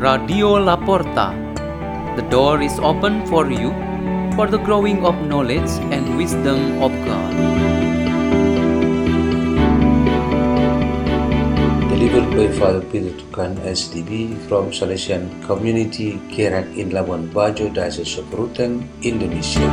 Radio Laporta. The door is open for you for the growing of knowledge and wisdom of God. Delivered by Father Peter Tukan SDB from Salesian Community Gerak in Labuan Bajo, Diocese of Ruteng, Indonesia.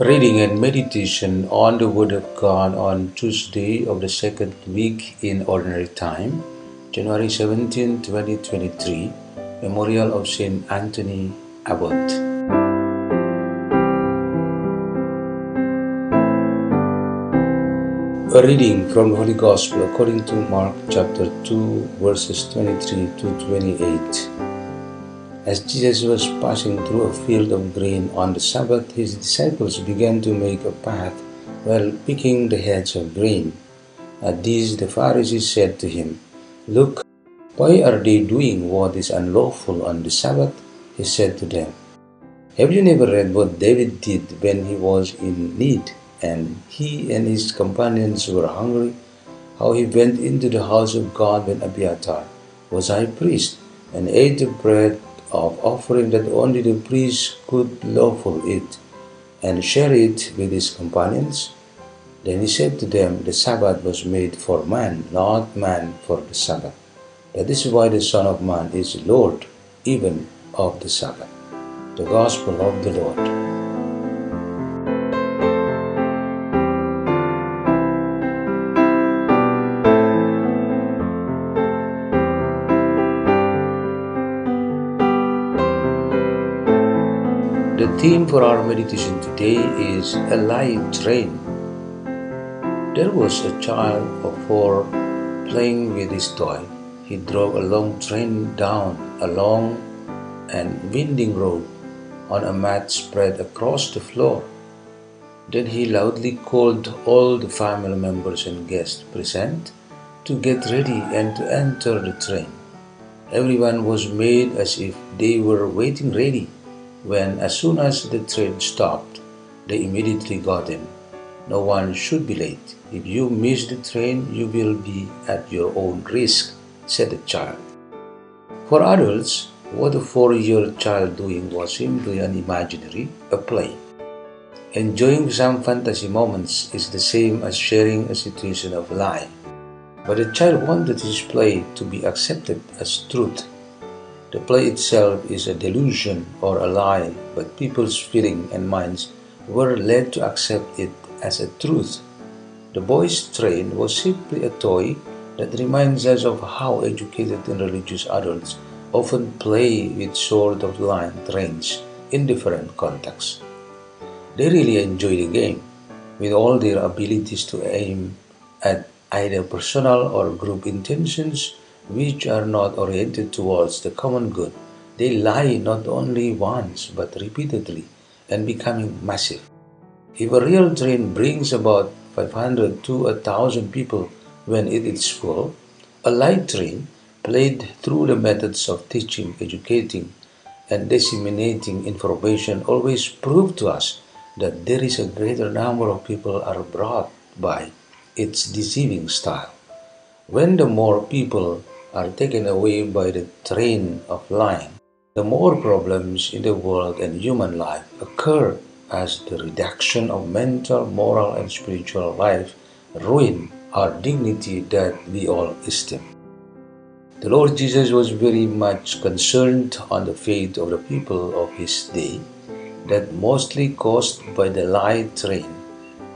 Reading and meditation on the Word of God on Tuesday of the second week in Ordinary Time, January 17, 2023, Memorial of Saint Anthony Abbot. A reading from the Holy Gospel according to Mark chapter 2, verses 23 to 28. As Jesus was passing through a field of grain on the Sabbath, his disciples began to make a path while picking the heads of grain. At this, the Pharisees said to him, Look, why are they doing what is unlawful on the Sabbath? He said to them, Have you never read what David did when he was in need and he and his companions were hungry? How he went into the house of God when Abiathar was high priest and ate the bread of offering that only the priest could lawfully eat, and share it with his companions? Then he said to them, The Sabbath was made for man, not man for the Sabbath. That is why the Son of Man is Lord even of the Sabbath. The Gospel of the Lord. The theme for our meditation today is a lie train. There was a child of four playing with his toy. He drove a long train down a long and winding road on a mat spread across the floor. Then he loudly called all the family members and guests present to get ready and to enter the train. Everyone was made as if they were waiting ready when, as soon as the train stopped, they immediately got in. No one should be late. If you miss the train, you will be at your own risk, said the child. For adults, what a four year child doing was simply an imaginary, a play. Enjoying some fantasy moments is the same as sharing a situation of lie. But the child wanted his play to be accepted as truth. The play itself is a delusion or a lie, but people's feelings and minds were led to accept it as a truth. The boy's train was simply a toy that reminds us of how educated and religious adults often play with sort of lying trains in different contexts. They really enjoy the game with all their abilities to aim at either personal or group intentions which are not oriented towards the common good. They lie not only once but repeatedly and becoming massive. If a real train brings about 500 to 1000 people when it is full, a lie train played through the methods of teaching, educating, and disseminating information always prove to us that there is a greater number of people are brought by its deceiving style. When the more people are taken away by the train of lying, the more problems in the world and human life occur as the reduction of mental, moral, and spiritual life ruin our dignity that we all esteem. The Lord Jesus was very much concerned on the fate of the people of his day, that mostly caused by the lie train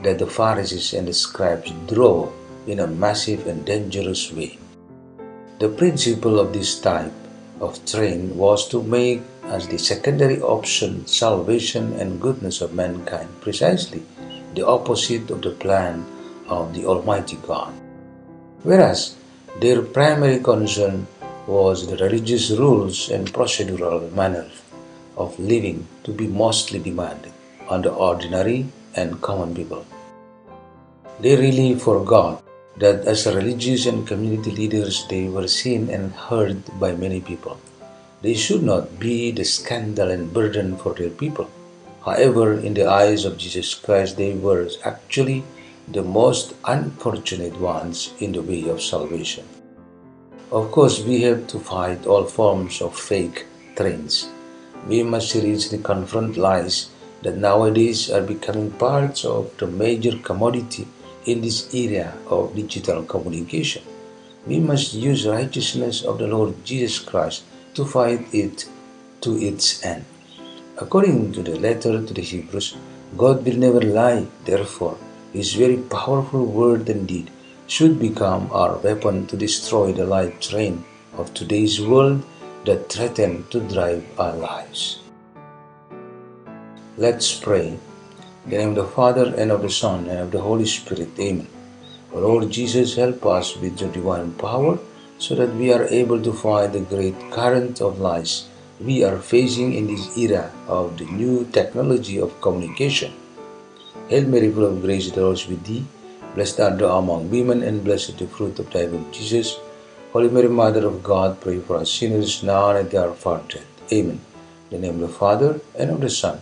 that the Pharisees and the scribes drove in a massive and dangerous way. The principle of this type of train was to make as the secondary option salvation and goodness of mankind, precisely the opposite of the plan of the Almighty God. Whereas their primary concern was the religious rules and procedural manners of living to be mostly demanded on the ordinary and common people. They really forgot that as religious and community leaders they were seen and heard by many people. They should not be the scandal and burden for their people. However, in the eyes of Jesus Christ, they were actually the most unfortunate ones in the way of salvation. Of course, we have to fight all forms of fake trends. We must seriously confront lies that nowadays are becoming parts of the major commodity in this era of digital communication. We must use righteousness of the Lord Jesus Christ to fight it to its end. According to the letter to the Hebrews, God will never lie. Therefore, His very powerful word and deed should become our weapon to destroy the lie train of today's world that threaten to drive our lives. Let's pray. In the name of the Father, and of the Son, and of the Holy Spirit. Amen. O Lord Jesus, help us with your divine power so that we are able to fight the great current of lies we are facing in this era of the new technology of communication. Hail Mary, full of grace, the Lord is with thee. Blessed art thou among women, and blessed the fruit of thy womb, Jesus. Holy Mary, Mother of God, pray for us sinners now and at the hour of our death. Amen. In the name of the Father, and of the Son,